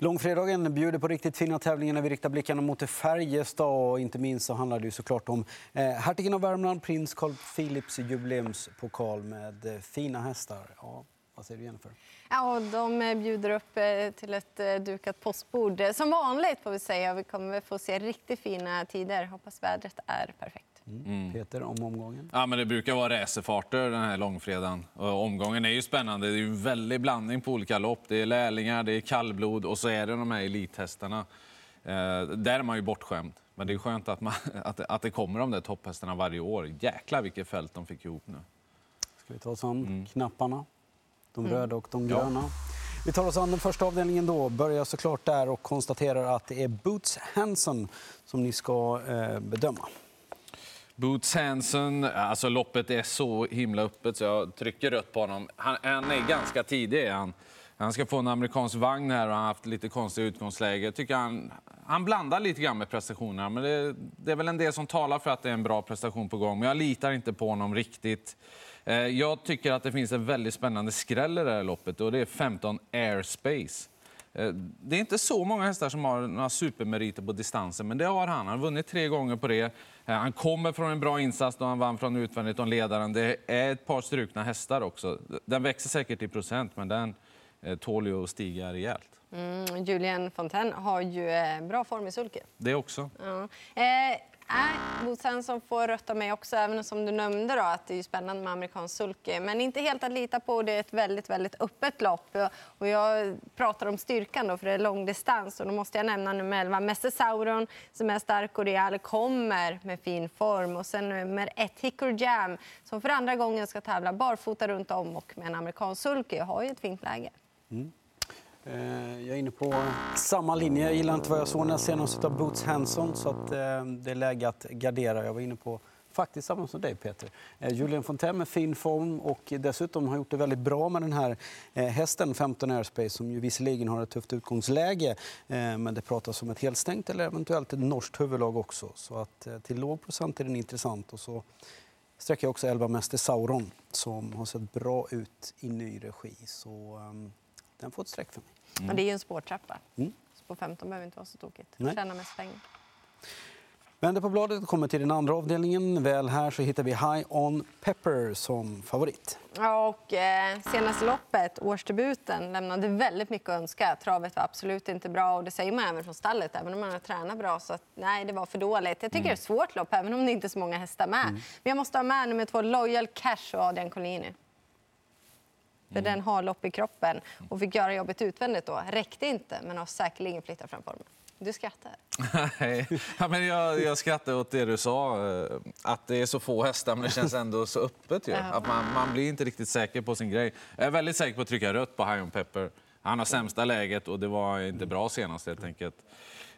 Långfredagen bjuder på riktigt fina tävlingar när vi riktar blickarna mot Färjestad. Och inte minst så handlar det såklart om eh, hertigen av Värmland, prins Carl Philips jubileumspokal med eh, fina hästar. Ja, vad säger du Jennifer? Ja, de eh, bjuder upp eh, till ett eh, dukat postbord. Som vanligt får vi säga. Vi kommer få se riktigt fina tider. Hoppas vädret är perfekt. Mm. Peter, om omgången? Ja, men det brukar vara racerfarter den här långfredagen. Och omgången är ju spännande. Det är ju en väldig blandning på olika lopp. Det är lärlingar, det är kallblod och så är det de här elithästarna. Eh, där är man ju bortskämd. Men det är skönt att, man, att, att det kommer de där topphästarna varje år. Jäklar vilket fält de fick ihop nu. Ska vi ta oss an mm. knapparna? De mm. röda och de gröna. Ja. Vi tar oss an den första avdelningen då. Börjar såklart där och konstaterar att det är Boots Hanson som ni ska eh, bedöma. Boots Hansen, alltså loppet är så himla öppet så jag trycker rött på honom. Han, han är ganska tidig. Han, han ska få en amerikansk vagn här och han har haft lite konstiga utgångsläge. Jag tycker han, han blandar lite grann med prestationerna. Men det, det, är väl en del som talar för att det är en bra prestation på gång. Men jag litar inte på honom riktigt. Eh, jag tycker att det finns en väldigt spännande skräll i det här loppet och det är 15 Airspace. Eh, det är inte så många hästar som har några supermeriter på distansen, men det har han. Han har vunnit tre gånger på det. Eh, han kommer från en bra insats då han vann från utvändigt om ledaren. Det är ett par strukna hästar också. Den växer säkert i procent, men den eh, tål ju att stiga rejält. Mm, Julien Fontaine har ju bra form i sulke. Det också. Ja. Eh, Nej, Bo Svensson får rött av mig också, även som du nämnde då, att det är spännande med amerikansk sulke. Men inte helt att lita på. Det är ett väldigt, väldigt öppet lopp. Och jag pratar om styrkan då, för det är långdistans. Och då måste jag nämna nummer 11, Messesauron, som är stark och rejäl, kommer med fin form. Och sen nummer 1, Hickory Jam, som för andra gången ska tävla barfota runt om och med en amerikansk sulke. Jag har ju ett fint läge. Mm. Eh, jag är inne på samma linje. Jag gillar inte vad jag såg när jag senast av Boots Hanson så att eh, det är läge att gardera. Jag var inne på faktiskt samma som dig Peter. Eh, Julian Fontaine med fin form och dessutom har gjort det väldigt bra med den här hästen 15 Airspace som ju visserligen har ett tufft utgångsläge men det pratas om ett helstängt eller eventuellt ett norskt huvudlag också. Så att till låg procent är den intressant och så sträcker jag också 11 Mäster Sauron som har sett bra ut i ny regi. Så ehm, den får ett streck för mig. Mm. Och det är ju en spårtrappa. Mm. Så på 15 behöver inte vara så tokigt. Tjäna mest pengar. Vänder på bladet och kommer till den andra avdelningen. Väl här så hittar vi High On Pepper som favorit. Ja, och eh, senaste loppet, årsdebuten, lämnade väldigt mycket att önska. Travet var absolut inte bra och det säger man även från stallet, även om man har tränat bra. Så att, nej, det var för dåligt. Jag tycker mm. det är ett svårt lopp, även om det inte är så många hästar med. Mm. Men jag måste ha med nummer två, Loyal Cash och Adrian Collini. För mm. den har lopp i kroppen och fick göra jobbet utvändigt då. Räckte inte, men har säkerligen flyttat fram formen. Du skrattar. ja, men jag, jag skrattar åt det du sa, eh, att det är så få hästar men det känns ändå så öppet. Ju. Att man, man blir inte riktigt säker på sin grej. Jag är väldigt säker på att trycka rött på High on Pepper. Han har sämsta läget och det var inte bra senast helt enkelt.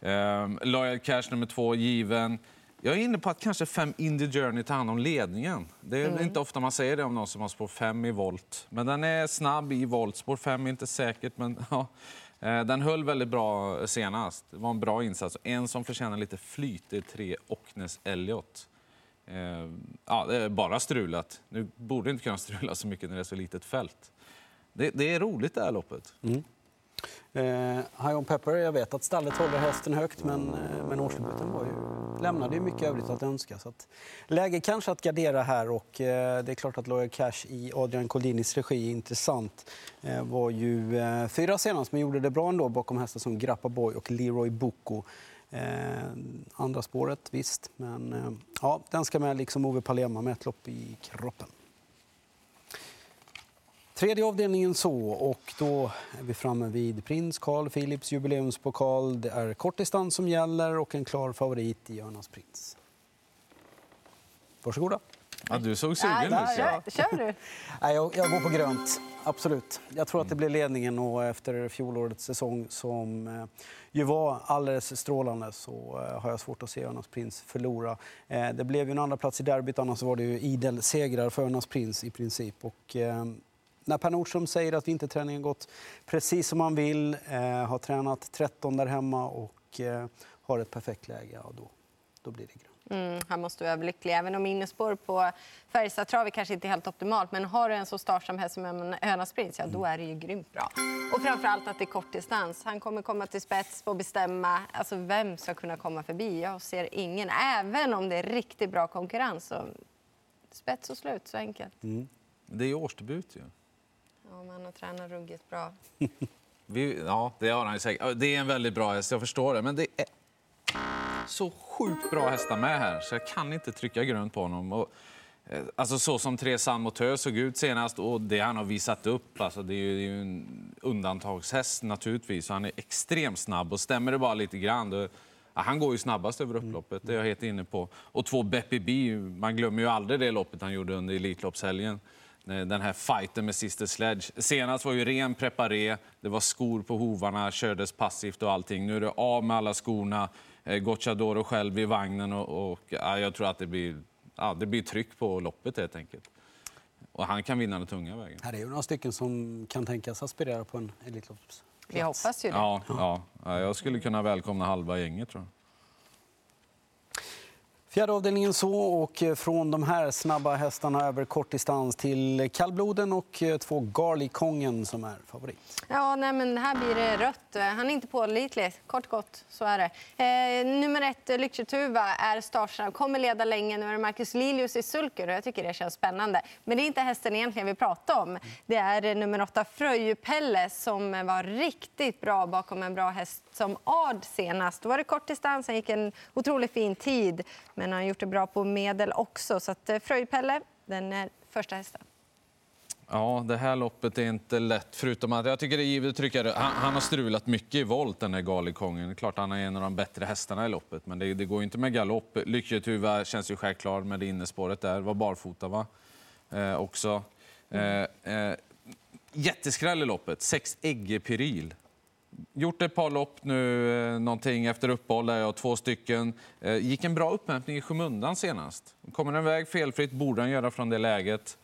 Um, Loyal Cash nummer två, given. Jag är inne på att kanske fem Indie Journey tar hand om ledningen. Det är mm. inte ofta man säger det om någon som har spår 5 i volt. Men den är snabb i volt. Spår 5 är inte säkert, men ja. Eh, den höll väldigt bra senast. Det var en bra insats. En som förtjänar lite flyt är tre Ocknes Elliot. Eh, ja, det är bara strulat. Nu borde inte kunna strula så mycket när det är så litet fält. Det, det är roligt det här loppet. Mm. Eh, High on Pepper, jag vet att stallet håller hästen högt men, eh, men årsdebuten var ju, lämnade ju mycket övrigt att önska. Så att, läge kanske att gardera här och eh, det är klart att Loyal Cash i Adrian Coldinis regi är intressant. Eh, var ju eh, fyra senast men gjorde det bra ändå bakom hästar som Grappa Boy och Leroy Boko. Eh, andra spåret, visst. Men eh, ja, den ska med liksom Ove Palema med ett lopp i kroppen. Tredje avdelningen så, och då är vi framme vid prins Carl Philips jubileumspokal. Det är kortdistans som gäller och en klar favorit i Örnas prins. Varsågoda. Ja, du såg sugen ut. Ja, kör du. jag, jag går på grönt. Absolut. Jag tror att det blir ledningen och efter fjolårets säsong som eh, ju var alldeles strålande så eh, har jag svårt att se Örnas Prins förlora. Eh, det blev ju en andra plats i derbyt, annars var det ju idel segrar för Örnas Prins i princip. Och, när Per Nordström säger att vinterträningen gått precis som man vill, eh, har tränat 13 där hemma och eh, har ett perfekt läge, ja, då, då blir det grönt. Mm, han måste vara överlycklig. Även om innespår på Färjestadtravet kanske inte är helt optimalt. Men har du en så startsam häst som en Höna Sprint, ja, då är det ju grymt bra. Och framförallt att det är kortdistans. Han kommer komma till spets och bestämma. Alltså, vem ska kunna komma förbi? Jag ser ingen. Även om det är riktigt bra konkurrens. Så spets och slut, så enkelt. Mm. Det är ju årsdebut ju. Ja, man har tränat ruggigt bra. Vi, ja, det har han ju säkert. Det är en väldigt bra häst, jag förstår det. Men det är så sjukt bra hästar med här, så jag kan inte trycka grönt på honom. Och, eh, alltså så som Tres Motör såg ut senast och det han har visat upp, alltså det är ju, det är ju en undantagshäst naturligtvis. Han är extremt snabb och stämmer det bara lite grann då, ja, han går ju snabbast över upploppet, det är jag helt inne på. Och två Beppy B, man glömmer ju aldrig det loppet han gjorde under Elitloppshelgen den här fighten med Sister Sledge. Senast var ju ren preparé, det var skor på hovarna, kördes passivt och allting. Nu är det av med alla skorna, Eh, Gocciadoro själv i vagnen och, och ja, jag tror att det blir, ja, det blir tryck på loppet helt enkelt. Och han kan vinna den tunga vägen. Här är ju några stycken som kan tänkas aspirera på en Elitloppsplats. Vi hoppas ju det. Ja, ja, jag skulle kunna välkomna halva gänget tror jag. Fjärde avdelningen så och eh, från de här snabba hästarna över kortdistans till kallbloden och eh, två Garlic Kongen som är favorit. Ja, nej, men här blir det rött. Han är inte pålitlig. Kort gott, så är det. Eh, nummer ett, eh, Lycketuva, är startsnabb. Kommer leda länge. Nu är det Marcus Lilius i sulker och jag tycker det känns spännande. Men det är inte hästen egentligen vi pratar om. Det är nummer åtta, Fröjupelle, som var riktigt bra bakom en bra häst som Ard senast. Då var det kort distans, han gick en otroligt fin tid. Men men han har gjort det bra på medel också. Så att eh, Fröjpelle, den är första hästen. Ja, det här loppet är inte lätt. Förutom att jag tycker det är givet tryckare. Han, han, har strulat mycket i volt, den här Galikongen. Klart han är en av de bättre hästarna i loppet, men det, det går inte med galopp. Lycketuva känns ju självklar med det innespåret där. Var barfota, va? Eh, också. Eh, eh, jätteskräll i loppet. Sex Egge Piril gjort ett par lopp nu, eh, någonting efter uppehåll, där jag två stycken. Eh, gick en bra upphämtning i skymundan senast. Kommer den väg felfritt borde han göra från det läget.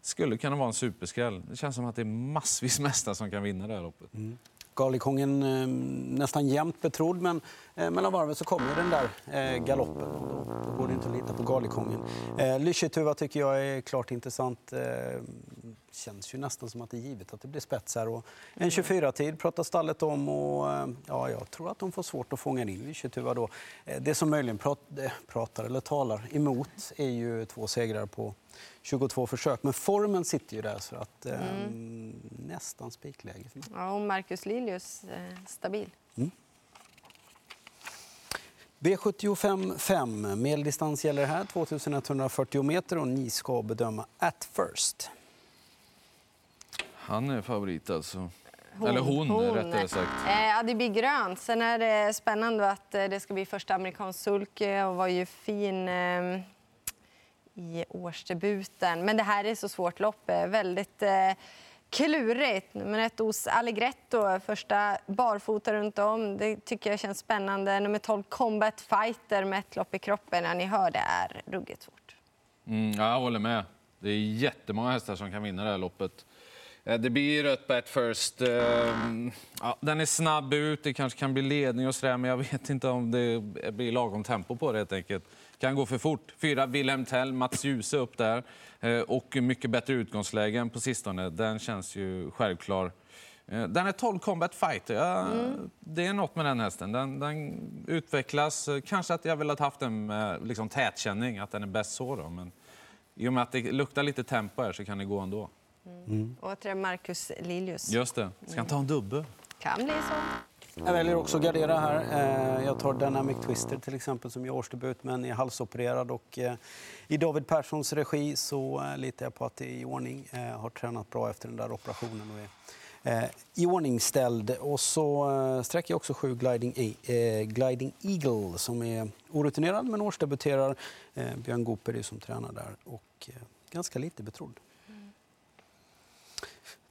Skulle kunna vara en superskräll. Det känns som att det är massvis mästare som kan vinna det här loppet. Mm. Garlikongen eh, nästan jämnt betrodd, men eh, mellan varven så kommer den där eh, galoppen. Då, då går det inte att lita på Garlikongen. Eh, tycker jag är klart intressant. Eh, känns ju nästan som att det är givet att det blir spets här. Och en 24-tid pratar stallet om och eh, ja, jag tror att de får svårt att fånga in Lyschetuva då. Eh, det som möjligen eh, pratar eller talar emot är ju två segrar på 22 försök. Men formen sitter ju där så att eh, mm. nästan spikläge. Ja, och Marcus Lilius eh, stabil. Mm. B75 5. Medeldistans gäller här, 2140 meter och ni ska bedöma at first. Han är favorit alltså. Hon, Eller hon, hon. rättare sagt. Eh, ja, det blir grönt. Sen är det spännande att eh, det ska bli första amerikansk sulke och var ju fin eh, i årsdebuten. Men det här är så svårt lopp. Eh, väldigt eh, klurigt. Nummer ett Os Allegretto, första barfota runt om. Det tycker jag känns spännande. Nummer 12 Combat Fighter med ett lopp i kroppen. Ja, ni hör, det är ruggigt svårt. Mm, jag håller med. Det är jättemånga hästar som kan vinna det här loppet. Eh, det blir rött bet first. Ehm, ja, den är snabb ut, det kanske kan bli ledning och sådär, men jag vet inte om det blir lagom tempo på det helt enkelt. Kan gå för fort. Fyra Wilhelm Tell, Mats Djuse upp där eh, och mycket bättre utgångslägen på sistone. Den känns ju självklar. Eh, den är 12 Combat Fighter. Ja, mm. Det är något med den hästen. Den, den, utvecklas. Kanske att jag velat haft en liksom, tätkänning, att den är bäst så. Då. Men i och med att det luktar lite tempo här så kan det gå ändå. Mm. Återigen Marcus Lilius. Just det. Ska han ta en dubbel? Kan bli så. Jag väljer också att gardera här. Eh, jag tar Dynamic Twister till exempel som gör årsdebut men är halsopererad. Och eh, I David Perssons regi så eh, litar jag på att det är i ordning. Har tränat bra efter den där operationen och är i ordning ställd. Och så sträcker jag också sju Gliding, Gliding Eagle som är orutinerad men årsdebuterar. Björn Goop är som tränar där och ganska lite betrodd.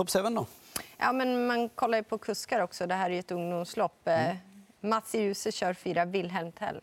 Top 7 då? Ja, men man kollar ju på kuskar också. Det här är ju ett ungdomslopp. Mm. Eh, Mats Djuse kör fyra, Wilhelm Tell.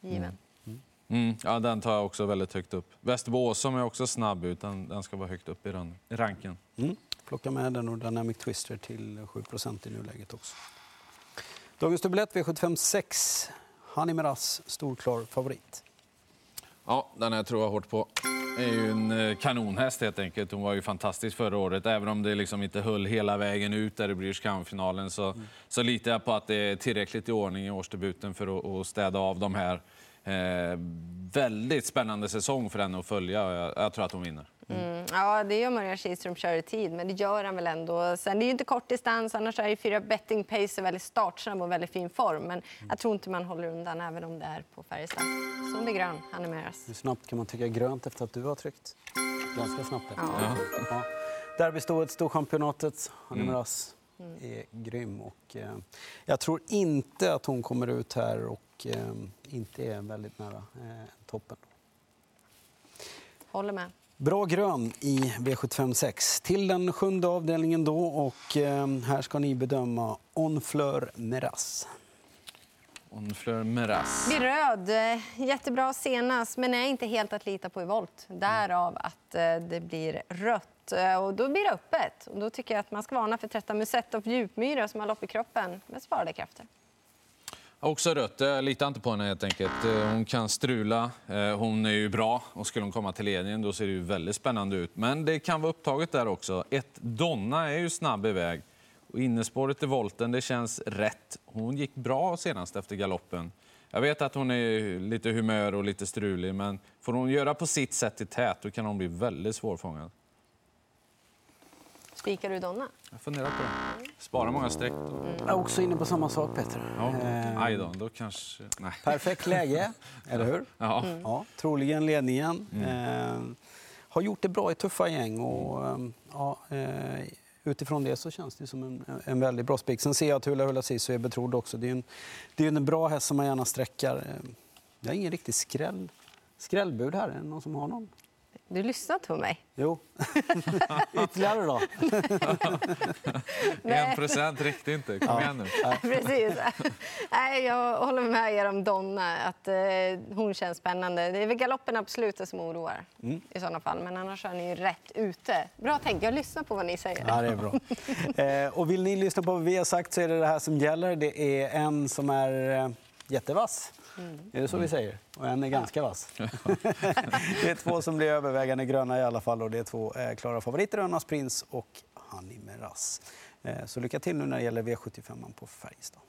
Given. Mm. mm. Mm. Ja, den tar jag också väldigt högt upp. Västerbo som är också snabb ut. Den, den ska vara högt upp i, i ranken. Mm. Plocka med den och Dynamic Twister till 7% i nuläget också. Dagens dubbelett V75 6. Hani Miraz, storklar favorit. Ja, den här tror jag hårt på. Det är ju en eh, kanonhäst helt enkelt. Hon var ju fantastisk förra året. Även om det liksom inte höll hela vägen ut där i British Crown-finalen så, mm. så litar jag på att det är tillräckligt i ordning i årsdebuten för att, att städa av de här. Eh, väldigt spännande säsong för henne att följa. Jag, jag tror att hon vinner. Mm. Ja, det gör Maria Kihlström kör i tid, men det gör han väl ändå. Sen, det är ju inte kort distans, annars är ju fyra betting pace väldigt startsnabb och väldigt fin form. Men jag tror inte man håller undan även om det är på Färjestad. Så det är grön, Hur snabbt kan man tycka grönt efter att du har tryckt? Ganska snabbt. Ja. Ja. Derbystoet, Storchampionatet, Hanemeras mm. är grym. Och, eh, jag tror inte att hon kommer ut här och eh, inte är väldigt nära eh, toppen. Håller med. Bra grön i V75 6. Till den sjunde avdelningen då och eh, här ska ni bedöma Onfleur Meras. Onfleur Meras. Blir röd. Jättebra senast, men är inte helt att lita på i volt. Därav att eh, det blir rött. Eh, och då blir det öppet. Och då tycker jag att man ska varna för 13 Musett och Djupmyra som har lopp i kroppen med sparade krafter. Också rött. Jag litar inte på henne helt enkelt. Eh, hon kan strula. Eh, hon är ju bra och skulle hon komma till ledningen då ser det ju väldigt spännande ut. Men det kan vara upptaget där också. Ett Donna är ju snabb iväg. Och innespåret i volten, det känns rätt. Hon gick bra senast efter galoppen. Jag vet att hon är lite humör och lite strulig, men får hon göra på sitt sätt i tät då kan hon bli väldigt svårfångad. Spikar du Donna? Jag funderar på det. Spara många streck. Då. Mm. Jag är också inne på samma sak, Peter. Ja, eh, Aj då, då kanske... Nej. Perfekt läge, eller hur? Ja. Mm. ja. Troligen ledningen. Mm. Eh, har gjort det bra i tuffa gäng. Och, eh, ja, eh, utifrån det så känns det som en, en väldigt bra spik. Sen ser jag att Hula Hula Sisu är betrodd också. Det är, en, det är en bra häst som man gärna sträckar. Eh, jag har ingen riktig skräll, skrällbud här. Är det någon som har någon? Du lyssnat på mig. Jo. Ytterligare då? en procent räckte inte. Kom igen nu. Precis. Nej, jag håller med er om Donna. Att, eh, hon känns spännande. Det är väl galoppen absolut som oroar mm. i sådana fall. Men annars är ni ju rätt ute. Bra tänkt. Jag lyssnar på vad ni säger. Ja, det är bra. Eh, och vill ni lyssna på vad vi har sagt så är det det här som gäller. Det är en som är eh, jättevass. Mm. Är det så vi säger? Och en är ganska vass. det är två som blir övervägande gröna i alla fall och det är två eh, klara favoriter, Önas Prins och Honey Meras. Eh, så lycka till nu när det gäller V75 på Färjestad.